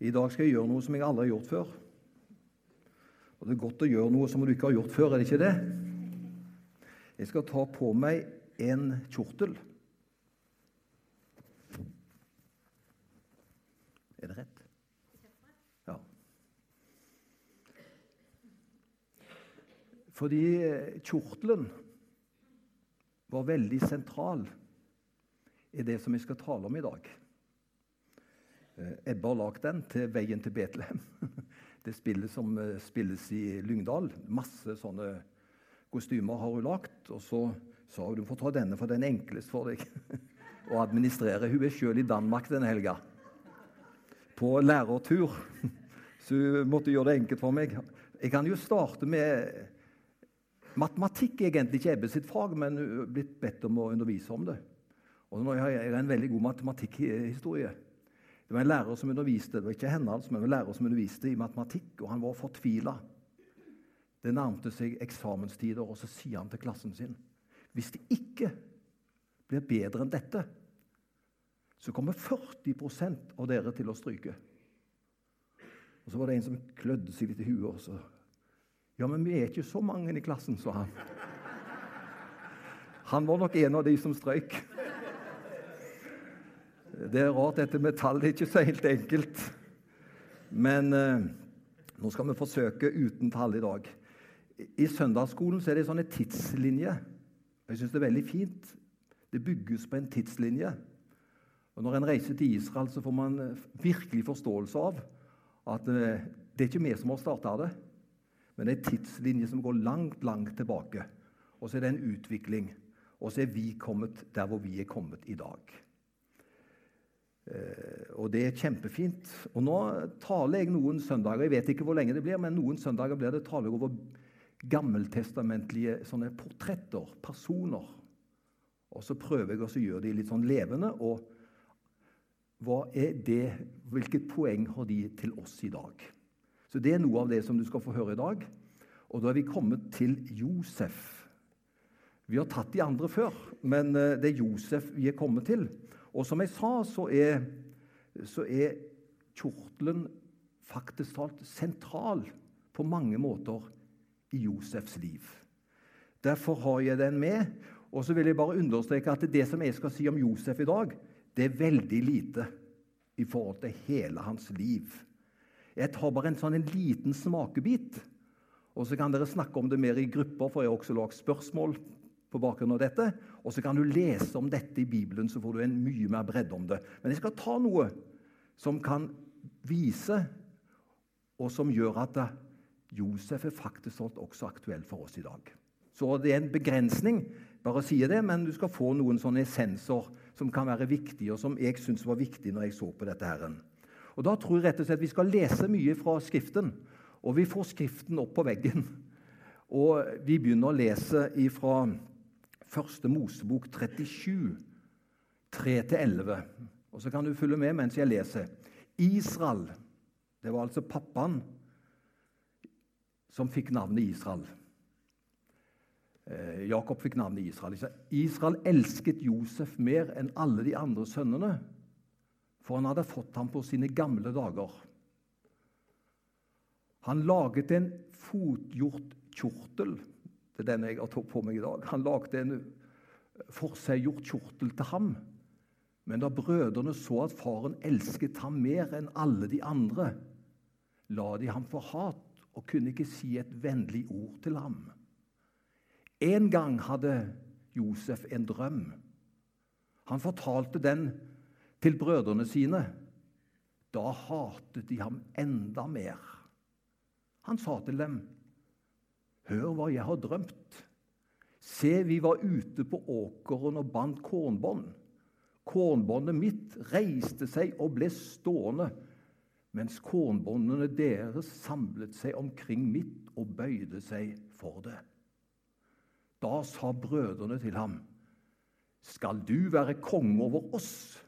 I dag skal jeg gjøre noe som jeg aldri har gjort før. Og Det er godt å gjøre noe som du ikke har gjort før, er det ikke det? Jeg skal ta på meg en kjortel. Er det rett? Ja. Fordi kjortelen var veldig sentral i det som vi skal tale om i dag. Eh, Ebbe har lagd den til 'Veien til Betlehem'. Det spillet som eh, spilles i Lyngdal. Masse sånne kostymer har hun lagd. Og så sa hun du får ta denne, for den er enklest for deg å administrere. Hun er sjøl i Danmark denne helga, på lærertur. Så hun måtte gjøre det enkelt for meg. Jeg kan jo starte med Matematikk er egentlig ikke Ebbe sitt fag, men hun er blitt bedt om å undervise om det. Og nå har jeg en veldig god matematikkhistorie. Det var en lærer som underviste det var ikke henne, altså, men en lærer som underviste i matematikk, og han var fortvila. Det nærmte seg eksamenstider, og så sier han til klassen sin hvis det ikke blir bedre enn dette, så kommer 40% av dere til å stryke. Og Så var det en som klødde seg litt i huet. Også. Ja, men vi er ikke så mange i klassen, sa han. Han var nok en av de som strøyk. Det er rart, dette med tall. Er ikke så helt enkelt. Men eh, nå skal vi forsøke uten tall i dag. I søndagsskolen så er det sånne tidslinjer. Jeg syns det er veldig fint. Det bygges på en tidslinje. Og Når en reiser til Israel, så får man eh, virkelig forståelse av at eh, det er ikke vi som har starta det, men det er en tidslinje som går langt, langt tilbake. Og så er det en utvikling. Og så er vi kommet der hvor vi er kommet i dag. Eh, og det er kjempefint. Og nå taler jeg noen søndager jeg vet ikke hvor lenge det blir, men noen søndager blir det taler over gammeltestamentlige sånne portretter, personer. Og så prøver jeg å gjøre de litt sånn levende. og hva er det, Hvilket poeng har de til oss i dag? Så Det er noe av det som du skal få høre i dag. Og da er vi kommet til Josef. Vi har tatt de andre før, men eh, det er Josef vi er kommet til. Og som jeg sa, så er, så er kjortelen faktisk talt sentral på mange måter i Josefs liv. Derfor har jeg den med. Og så vil jeg bare understreke at det som jeg skal si om Josef i dag, det er veldig lite i forhold til hele hans liv. Jeg tar bare en sånn en liten smakebit, og så kan dere snakke om det mer i grupper, for jeg har også lagd spørsmål på bakgrunn av dette. Og så kan du lese om dette i Bibelen, så får du en mye mer bredde om det. Men jeg skal ta noe som kan vise, og som gjør at Josef er faktisk også aktuell for oss i dag. Så det er en begrensning, bare å si det, men du skal få noen sånne essenser som kan være viktige, og som jeg syns var viktig når jeg så på dette. her. Og Da tror jeg rett og slett vi skal lese mye fra Skriften, og vi får Skriften opp på veggen. Og vi begynner å lese fra Første Mosebok 37, 3-11. Og så kan du følge med mens jeg leser. Israel, det var altså pappaen som fikk navnet Israel. Eh, Jakob fikk navnet Israel. Israel elsket Josef mer enn alle de andre sønnene, for han hadde fått ham på sine gamle dager. Han laget en fotgjort kjortel det er den jeg har tatt på meg i dag. Han lagde en forseggjort kjortel til ham. Men da brødrene så at faren elsket ham mer enn alle de andre, la de ham for hat og kunne ikke si et vennlig ord til ham. En gang hadde Josef en drøm. Han fortalte den til brødrene sine. Da hatet de ham enda mer. Han sa til dem Hør hva jeg har drømt. Se, vi var ute på åkeren og bandt kornbånd. Kornbåndet mitt reiste seg og ble stående, mens kornbåndene deres samlet seg omkring mitt og bøyde seg for det. Da sa brødrene til ham, Skal du være konge over oss?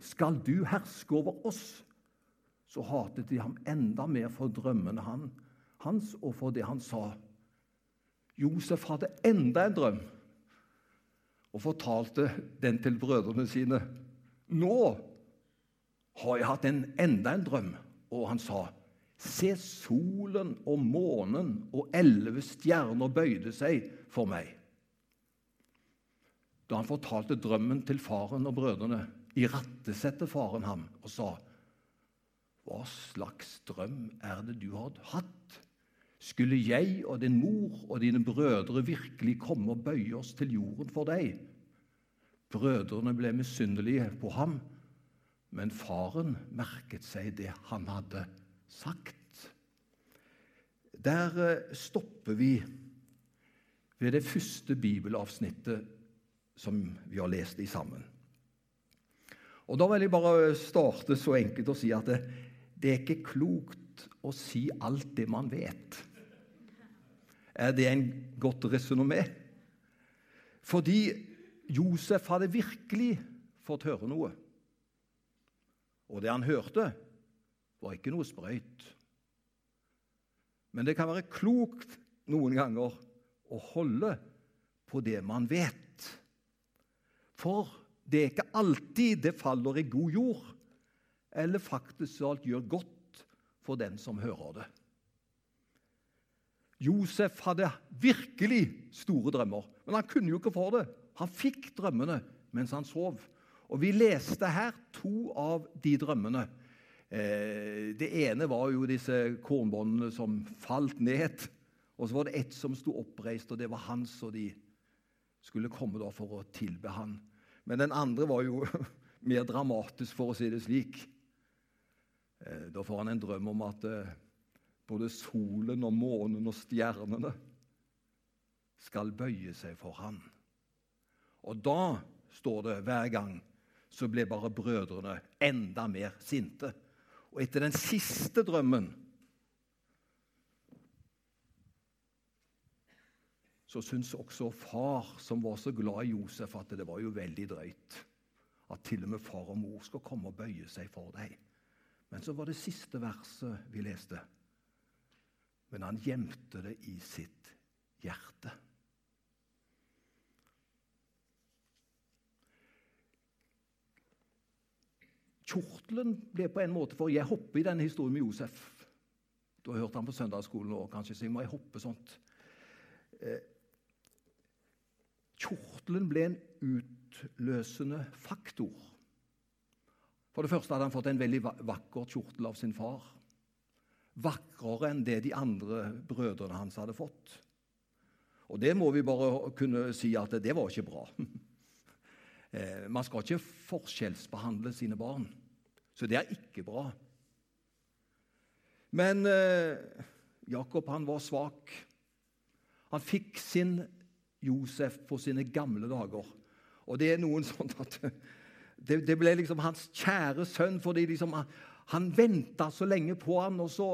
Skal du herske over oss? Så hatet de ham enda mer for drømmene hans og for det han sa. Josef hadde enda en drøm og fortalte den til brødrene sine. Nå har jeg hatt en, enda en drøm, og han sa Se, solen og månen og elleve stjerner bøyde seg for meg. Da han fortalte drømmen til faren og brødrene, irettesatte faren ham og sa, Hva slags drøm er det du har hatt? Skulle jeg og din mor og dine brødre virkelig komme og bøye oss til jorden for deg? Brødrene ble misunnelige på ham, men faren merket seg det han hadde sagt. Der eh, stopper vi ved det første bibelavsnittet som vi har lest i sammen. Og Da vil jeg bare starte så enkelt og si at det, det er ikke klokt å si alt det man vet. Er det en godt resonnemé? Fordi Josef hadde virkelig fått høre noe. Og det han hørte, var ikke noe sprøyt. Men det kan være klokt noen ganger å holde på det man vet. For det er ikke alltid det faller i god jord, eller faktisk alt gjør godt for den som hører det. Josef hadde virkelig store drømmer, men han kunne jo ikke få det. Han fikk drømmene mens han sov. Og Vi leste her to av de drømmene. Eh, det ene var jo disse kornbåndene som falt ned. Og så var det ett som sto oppreist, og det var hans, og de skulle komme da for å tilbe han. Men den andre var jo mer dramatisk, for å si det slik. Eh, da får han en drøm om at eh, både solen og månen og stjernene skal bøye seg for ham. Og da, står det hver gang, så ble bare brødrene enda mer sinte. Og etter den siste drømmen så syntes også far, som var så glad i Josef, at det var jo veldig drøyt at til og med far og mor skal komme og bøye seg for deg. Men så var det siste verset vi leste men han gjemte det i sitt hjerte. Kjortelen ble på en måte For jeg hopper i denne historien med Josef. Du har hørt han på søndagsskolen òg, kanskje, så jeg må jeg hoppe sånt. Eh, kjortelen ble en utløsende faktor. For det første hadde han fått en veldig vakker kjortel av sin far vakrere enn det de andre brødrene hans hadde fått. Og det må vi bare kunne si at det var ikke bra. Eh, man skal ikke forskjellsbehandle sine barn, så det er ikke bra. Men eh, Jakob han var svak. Han fikk sin Josef på sine gamle dager. Og det er noen sånn at det, ble liksom hans kjære sønn fordi liksom, han venta så lenge på han, og så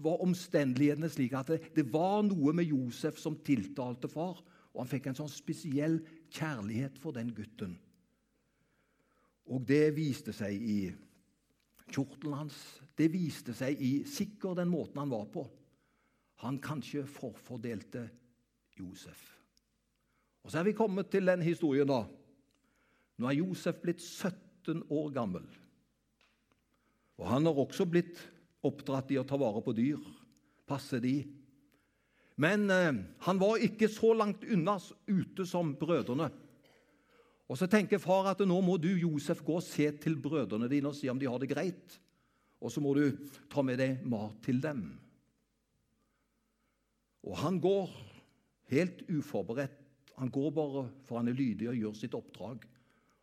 var omstendighetene slik at det, det, var noe med Josef som tiltalte far. Og han fikk en sånn spesiell kjærlighet for den gutten. Og det viste seg i kjortelen hans. Det viste seg i sikker den måten han var på. Han kanskje forfordelte Josef. Og Så er vi kommet til den historien, da. Nå er Josef blitt 17 år gammel. Og han har også blitt oppdratt i å ta vare på dyr, passe de. Men eh, han var ikke så langt unna ute som brødrene. Og Så tenker far at nå må du Josef, gå og se til brødrene dine og si om de har det greit. Og så må du ta med deg mat til dem. Og han går helt uforberedt. Han går bare for han er lydig og gjør sitt oppdrag.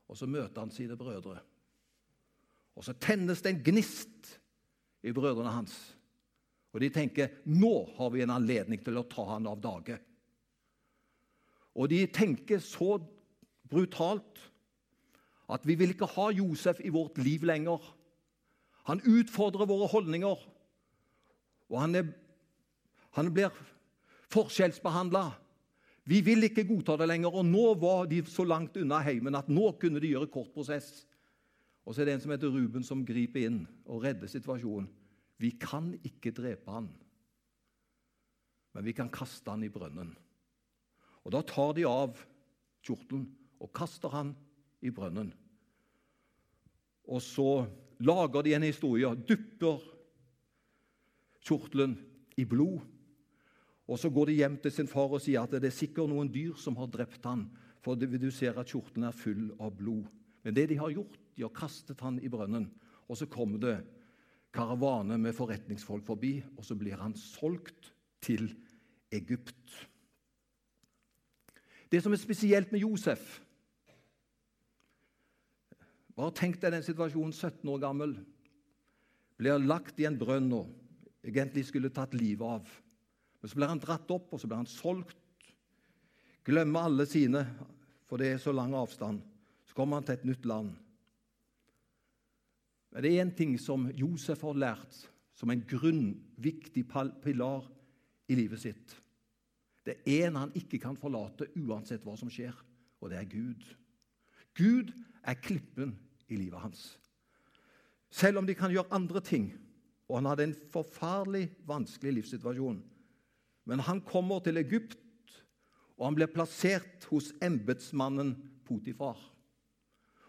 Og så møter han sine brødre. Og så tennes det en gnist i brødrene hans. Og de tenker nå har vi en anledning til å ta han av dage. Og de tenker så brutalt at vi vil ikke ha Josef i vårt liv lenger. Han utfordrer våre holdninger, og han, er, han blir forskjellsbehandla. Vi vil ikke godta det lenger, og nå var de så langt unna heimen at nå kunne de gjøre kort prosess. Og så er det en som heter Ruben, som griper inn og redder situasjonen. Vi kan ikke drepe han, men vi kan kaste han i brønnen. Og Da tar de av kjortelen og kaster han i brønnen. Og så lager de en historie, dupper kjortelen i blod. Og Så går de hjem til sin far og sier at det er sikkert noen dyr som har drept han, for du ser at kjortelen er full av blod. Men det de har gjort, de har kastet han i brønnen. Og så kommer det karavane med forretningsfolk forbi, og så blir han solgt til Egypt. Det som er spesielt med Josef Bare tenk deg den situasjonen, 17 år gammel. Blir lagt i en brønn og egentlig skulle tatt livet av. Men så blir han dratt opp, og så blir han solgt. Glemmer alle sine, for det er så lang avstand. Så kommer han til et nytt land. Men det er én ting som Josef har lært som en grunnviktig pilar i livet sitt. Det er en han ikke kan forlate uansett hva som skjer, og det er Gud. Gud er klippen i livet hans. Selv om de kan gjøre andre ting, og han hadde en forferdelig vanskelig livssituasjon, men han kommer til Egypt, og han blir plassert hos embetsmannen Potifar.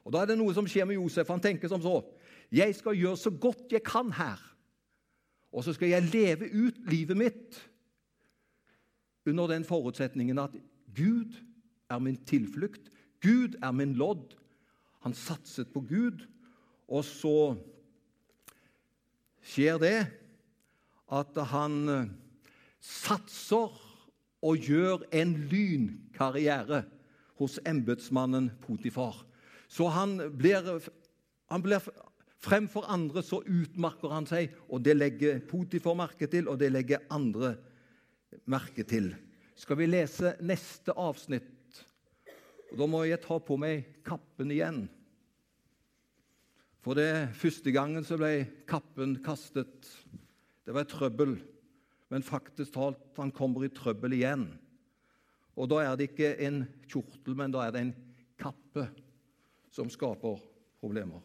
Og Da er det noe som skjer med Josef. Han tenker som så Jeg skal gjøre så godt jeg kan her, og så skal jeg leve ut livet mitt under den forutsetningen at Gud er min tilflukt, Gud er min lodd. Han satset på Gud, og så skjer det at han satser og gjør en lynkarriere hos embetsmannen Potifar. Så han blir, han blir Fremfor andre så utmarker han seg, og det legger Potifor merke til, og det legger andre merke til. Skal vi lese neste avsnitt? Og Da må jeg ta på meg kappen igjen. For det første gangen så ble kappen kastet. Det var trøbbel men faktisk talt, han kommer i trøbbel igjen. Og da er det ikke en kjortel, men da er det en kappe som skaper problemer.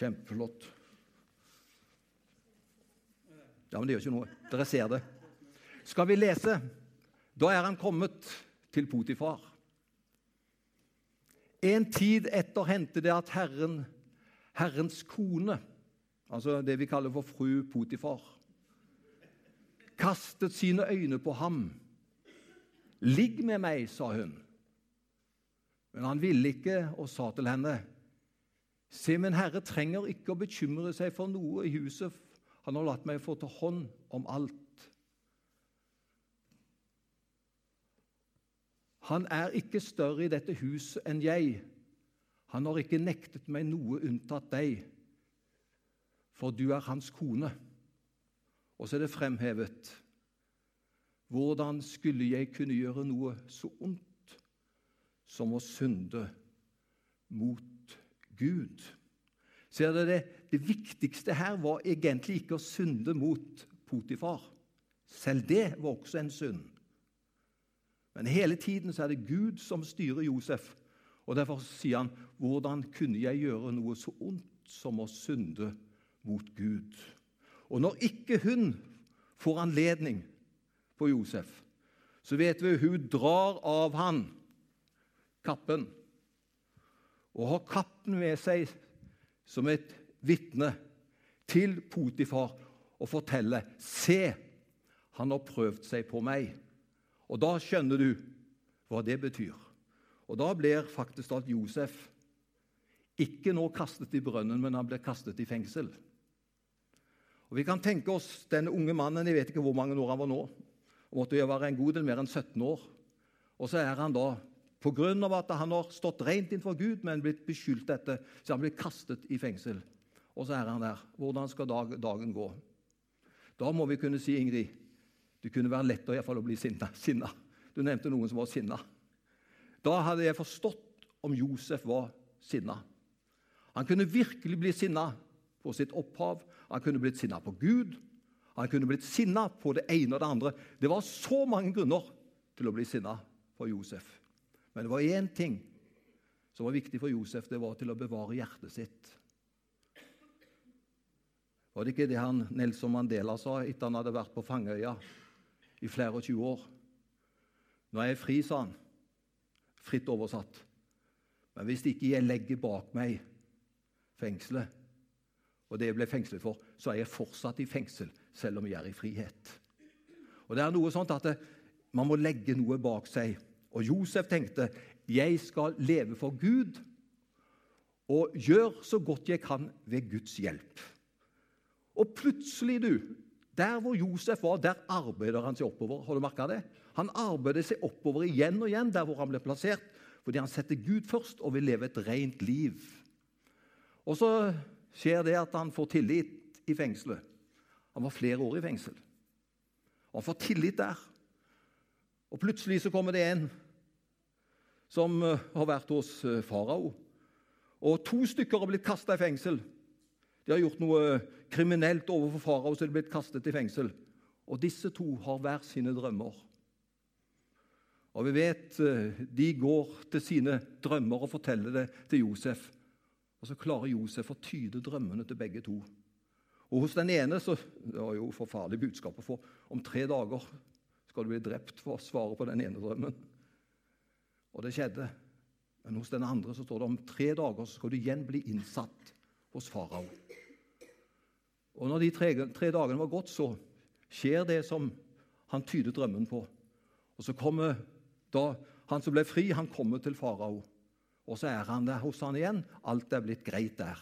Kjempeflott. Ja, men det gjør ikke noe. Dere ser det. Skal vi lese? Da er han kommet til Potifar. En tid etter hendte det at Herren, Herrens kone altså det vi kaller for fru Potifar, kastet sine øyne på ham. 'Ligg med meg', sa hun. Men han ville ikke og sa til henne, 'Se, min herre trenger ikke å bekymre seg for noe i huset.' 'Han har latt meg få ta hånd om alt.' Han er ikke større i dette huset enn jeg. Han har ikke nektet meg noe unntatt deg for du er hans kone. Og så er det fremhevet Hvordan skulle jeg kunne gjøre noe så ondt som å synde mot Gud? Ser dere det? Viktigste her var egentlig ikke å synde mot Potifar. Selv det var også en synd. Men hele tiden så er det Gud som styrer Josef. Og Derfor sier han, 'Hvordan kunne jeg gjøre noe så ondt som å synde mot Gud. Og når ikke hun får anledning på Josef, så vet vi hun drar av han kappen og har kappen med seg som et vitne til Potifar og forteller Se, han har prøvd seg på meg. Og da skjønner du hva det betyr. Og da blir faktisk at Josef ikke nå kastet i brønnen, men han blir kastet i fengsel. Og Vi kan tenke oss denne unge mannen jeg vet ikke hvor mange år han var nå. Han måtte jo være en god del mer enn 17 år. Og så er han da, pga. at han har stått rent innenfor Gud, men blitt beskyldt dette, så han blitt kastet i fengsel. Og så er han der. Hvordan skal dag, dagen gå? Da må vi kunne si, Ingrid, det kunne være lett å, å bli sinna. sinna. Du nevnte noen som var sinna. Da hadde jeg forstått om Josef var sinna. Han kunne virkelig bli sinna på sitt opphav. Han kunne blitt sinna på Gud. Han kunne blitt sinna på det ene og det andre. Det var så mange grunner til å bli sinna på Josef. Men det var én ting som var viktig for Josef, det var til å bevare hjertet sitt. Var det ikke det han Nelson Mandela sa etter han hadde vært på Fangøya i flere og 20 år? Nå er jeg fri, sa han. Fritt oversatt. Men hvis ikke jeg legger bak meg fengselet, og det jeg ble fengslet for, så er jeg fortsatt i fengsel, selv om jeg er i frihet. Og det er noe sånt at det, Man må legge noe bak seg. Og Josef tenkte jeg skal leve for Gud og gjøre så godt jeg kan ved Guds hjelp. Og plutselig, du, der hvor Josef var, der arbeider han seg oppover. Har du merka det? Han arbeider seg oppover igjen og igjen der hvor han ble plassert, fordi han setter Gud først og vil leve et rent liv. Og så skjer det at han får tillit i fengselet. Han var flere år i fengsel. Og han får tillit der. Og plutselig så kommer det en som eh, har vært hos eh, farao. Og to stykker har blitt kasta i fengsel. De har gjort noe kriminelt overfor farao, så de er blitt kastet i fengsel. Og disse to har hver sine drømmer. Og vi vet eh, De går til sine drømmer og forteller det til Josef. Og så klarer Josef å tyde drømmene til begge to. Og hos den ene så, Det var jo forferdelig budskap å få. Om tre dager skal du bli drept for å svare på den ene drømmen. Og det skjedde. Men hos den andre så står det om tre dager så skal du igjen bli innsatt hos farao. Og når de tre, tre, dagene var gått, så skjer det som han tyder drømmen på. Og så kommer da han som ble fri, han kommer til farao. Og så er han der hos han igjen. Alt er blitt greit der.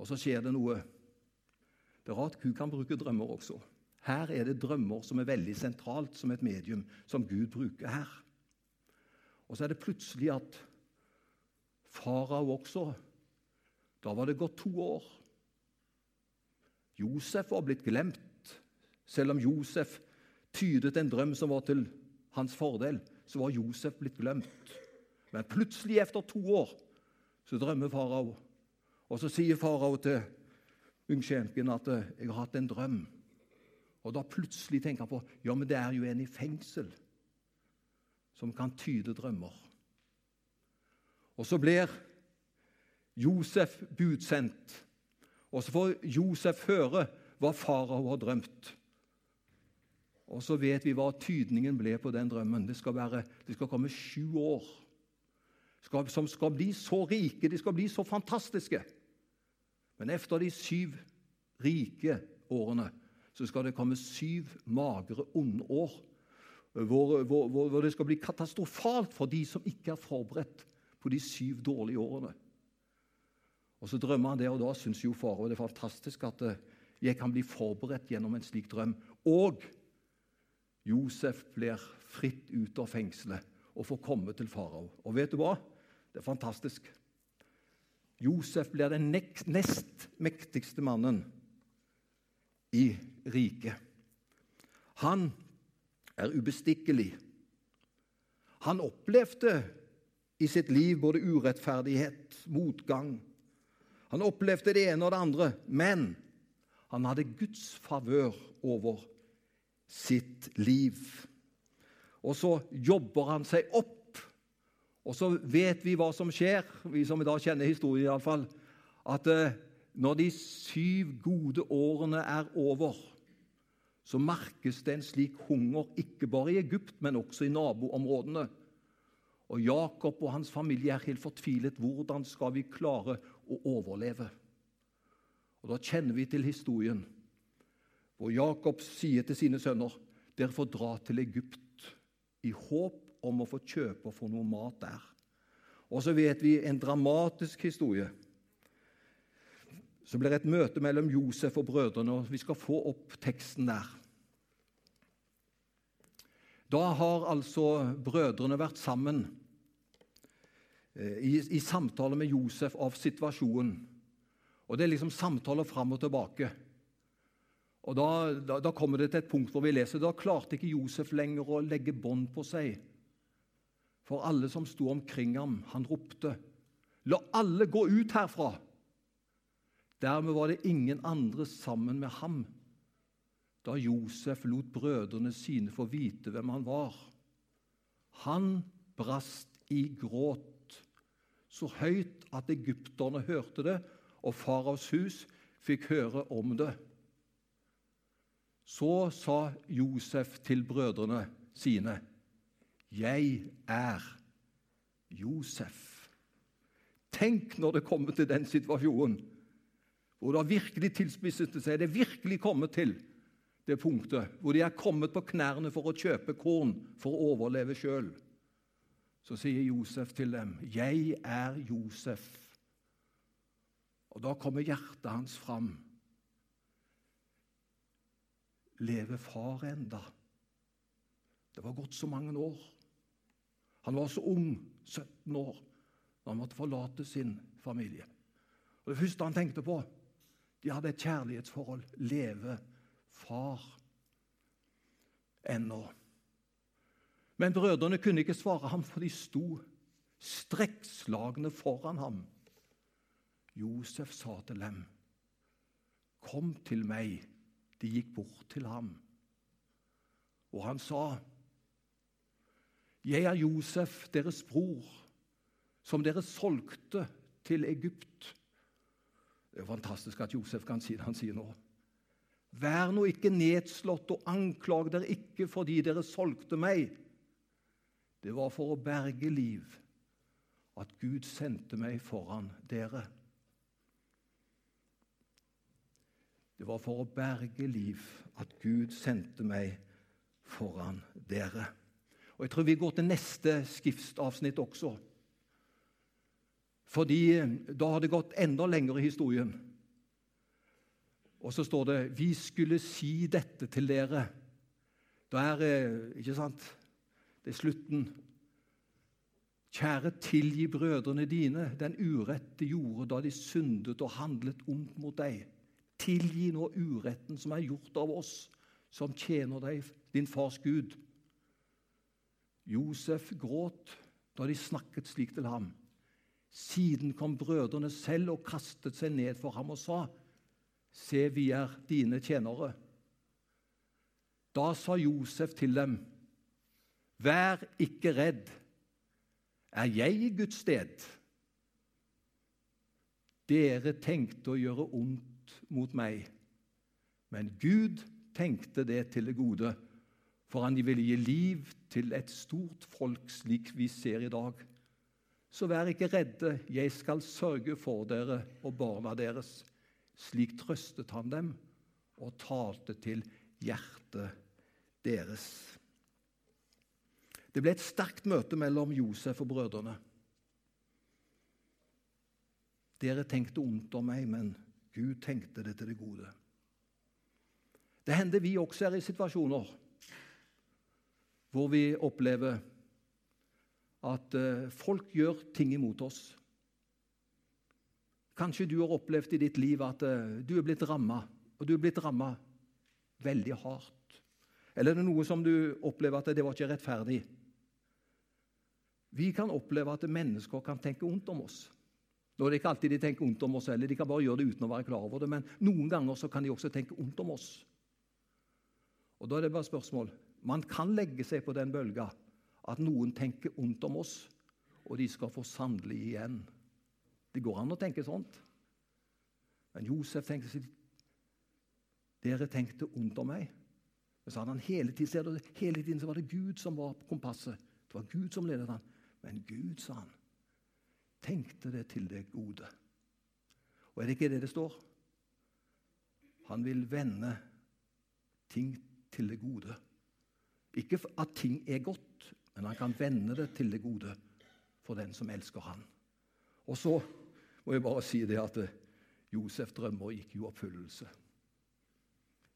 Og så skjer det noe. Det er rart Gud kan bruke drømmer også. Her er det drømmer som er veldig sentralt som et medium, som Gud bruker her. Og så er det plutselig at farao også Da var det gått to år. Josef var blitt glemt, selv om Josef tydet en drøm som var til hans fordel. Så var Josef blitt glemt. Men plutselig, etter to år, så drømmer farao. Og så sier farao til ungsjenken at 'jeg har hatt en drøm'. Og da plutselig tenker han på ja, men det er jo en i fengsel som kan tyde drømmer. Og så blir Josef budsendt, og så får Josef høre hva farao har drømt. Og så vet vi hva tydningen ble på den drømmen. Det skal, være, det skal komme sju år skal, som skal bli så rike, de skal bli så fantastiske. Men etter de syv rike årene så skal det komme syv magre, onde år. Hvor, hvor, hvor, det skal bli katastrofalt for de som ikke er forberedt på de syv dårlige årene. Og Så drømmer han det, og da syns jo farao det er fantastisk at eh, jeg kan bli forberedt gjennom en slik drøm. Og Josef blir fritt ut av fengselet og får komme til farao. Og vet du hva? Det er fantastisk. Josef blir den nest mektigste mannen i riket. Han er ubestikkelig. Han opplevde i sitt liv både urettferdighet, motgang. Han opplevde det ene og det andre, men han hadde Guds favør over sitt liv. Og så jobber han seg opp, og så vet vi hva som skjer, vi som i dag kjenner historien iallfall, at eh, når de syv gode årene er over, så merkes det en slik hunger ikke bare i Egypt, men også i naboområdene. Og Jakob og hans familie er helt fortvilet. Hvordan skal vi klare å overleve? Og Da kjenner vi til historien hvor Jakob sier til sine sønner dere får dra til Egypt i håp om å få kjøpe og få noe mat der. Og så vet vi en dramatisk historie så blir det et møte mellom Josef og brødrene, og vi skal få opp teksten der. Da har altså brødrene vært sammen eh, i, i samtale med Josef av situasjonen. Og Det er liksom samtaler fram og tilbake. Og da, da, da, kommer det til et punkt hvor vi leser da klarte ikke Josef lenger å legge bånd på seg. For alle som sto omkring ham, han ropte, 'La alle gå ut herfra!' Dermed var det ingen andre sammen med ham da Josef lot brødrene sine få vite hvem han var. Han brast i gråt så høyt at egypterne hørte det, og faraos hus fikk høre om det. Så sa Josef til brødrene sine, 'Jeg er Josef. Tenk når det kommer til den situasjonen hvor det har virkelig tilspisset seg. Det er virkelig kommet til det punktet hvor de er kommet på knærne for å kjøpe korn for å overleve sjøl. Så sier Josef til dem, 'Jeg er Josef'. Og da kommer hjertet hans fram. Lever far enda? Det var gått så mange år. Han var så ung, 17 år, da han måtte forlate sin familie. Og Det første han tenkte på De hadde et kjærlighetsforhold. Leve far ennå? Men brødrene kunne ikke svare ham, for de sto strekkslagne foran ham. Josef sa til dem, 'Kom til meg.' De gikk bort til ham. Og han sa, 'Jeg er Josef, deres bror, som dere solgte til Egypt.' Det er fantastisk at Josef kan si det han sier nå. Vær nå ikke nedslått og anklag dere ikke fordi dere solgte meg. Det var for å berge liv at Gud sendte meg foran dere. Det var for å berge liv at Gud sendte meg foran dere. Og Jeg tror vi går til neste skriftavsnitt også. Fordi da har det gått enda lenger i historien. Og så står det 'Vi skulle si dette til dere'. Da er eh, Ikke sant? Det er slutten. Kjære, tilgi brødrene dine den urett de gjorde da de syndet og handlet ondt mot deg. Tilgi nå uretten som er gjort av oss som tjener deg, din fars Gud. Josef gråt da de snakket slik til ham. Siden kom brødrene selv og kastet seg ned for ham og sa, Se, vi er dine tjenere. Da sa Josef til dem, Vær ikke redd. Er jeg i Guds sted? Dere tenkte å gjøre ondt mot meg. Men Gud tenkte det til det gode, for han ville gi liv til et stort folk slik vi ser i dag. Så vær ikke redde, jeg skal sørge for dere og barna deres. Slik trøstet han dem og talte til hjertet deres. Det ble et sterkt møte mellom Josef og brødrene. Dere tenkte ondt om meg, men Gud tenkte det til det gode. Det hender vi også er i situasjoner hvor vi opplever at eh, folk gjør ting imot oss. Kanskje du har opplevd i ditt liv at eh, du er blitt ramma, og du er blitt ramma veldig hardt. Eller er det noe som du opplever at det var ikke rettferdig? Vi kan oppleve at mennesker kan tenke ondt om oss. Nå er det ikke alltid de tenker ondt om oss heller, de kan bare gjøre det uten å være klar over det. Men noen ganger så kan de også tenke ondt om oss. Og Da er det bare spørsmål Man kan legge seg på den bølga at noen tenker ondt om oss, og de skal få sannelig igjen. Det går an å tenke sånt. Men Josef tenkte sitt Dere tenkte ondt om meg. Men så hadde han hele tiden, hele tiden så var det Gud som var på kompasset. Det var Gud som ledet han. Men Gud, sa han, tenkte det til det gode. Og er det ikke det det står? Han vil vende ting til det gode. Ikke at ting er godt, men han kan vende det til det gode for den som elsker han. Og så må jeg bare si det at eh, Josef drømmer gikk i oppfyllelse.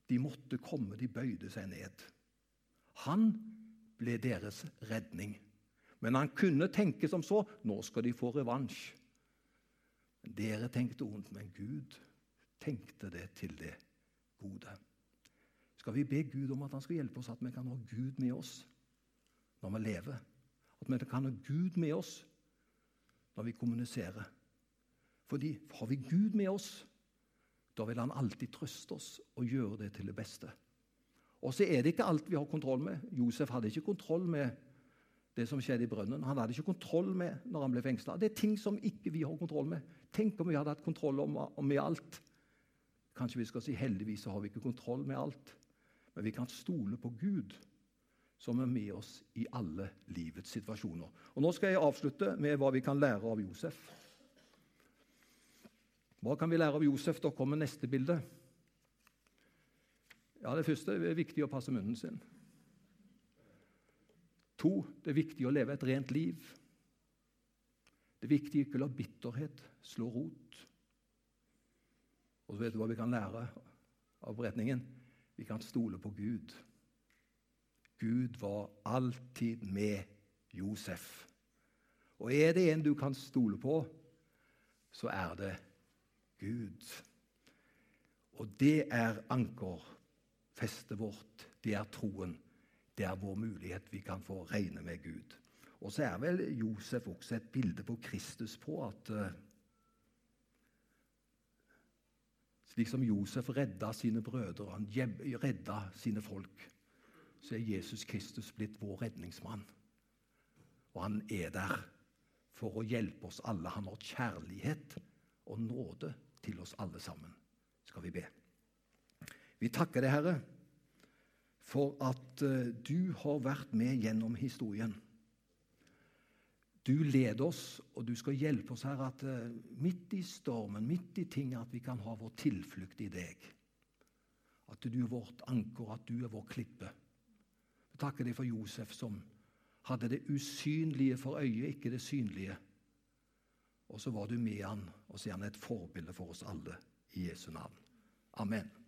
De måtte komme, de bøyde seg ned. Han ble deres redning. Men han kunne tenke som så nå skal de få revansj. Dere tenkte ondt, men Gud tenkte det til det gode. Skal vi be Gud om at han skal hjelpe oss, at vi kan ha Gud med oss når vi lever? At vi kan ha Gud med oss når vi kommuniserer? Fordi har vi Gud med oss, da vil han alltid trøste oss og gjøre det til det beste. Og så er det ikke alt vi har kontroll med. Josef hadde ikke kontroll med det som skjedde i brønnen. Han hadde ikke kontroll med når han ble fengsla. Det er ting som ikke vi har kontroll med. Tenk om vi hadde hatt kontroll om, med alt. Kanskje vi skal si heldigvis så har vi ikke kontroll med alt, men vi kan stole på Gud, som er med oss i alle livets situasjoner. Og Nå skal jeg avslutte med hva vi kan lære av Josef. Hva kan vi lære av Josef? Da kommer neste bilde. Ja, Det første er viktig å passe munnen sin. To, det er viktig å leve et rent liv. Det er viktig ikke å la bitterhet slå rot. Og så vet du hva vi kan lære av beretningen? Vi kan stole på Gud. Gud var alltid med Josef. Og er det en du kan stole på, så er det Gud. Og det er ankerfestet vårt. Det er troen. Det er vår mulighet. Vi kan få regne med Gud. Og så er vel Josef også et bilde på Kristus på at uh, Slik som Josef redda sine brødre, han redda sine folk, så er Jesus Kristus blitt vår redningsmann. Og han er der for å hjelpe oss alle. Han har kjærlighet og nåde til oss alle sammen. Skal vi be. Vi takker deg, Herre, for at eh, du har vært med gjennom historien. Du leder oss, og du skal hjelpe oss her at eh, midt i stormen, midt i ting, at vi kan ha vår tilflukt i deg. At du er vårt anker, at du er vår klippe. Vi takker deg for Josef, som hadde det usynlige for øyet, ikke det synlige. Og så var du med han, og så er han et forbilde for oss alle i Jesu navn. Amen.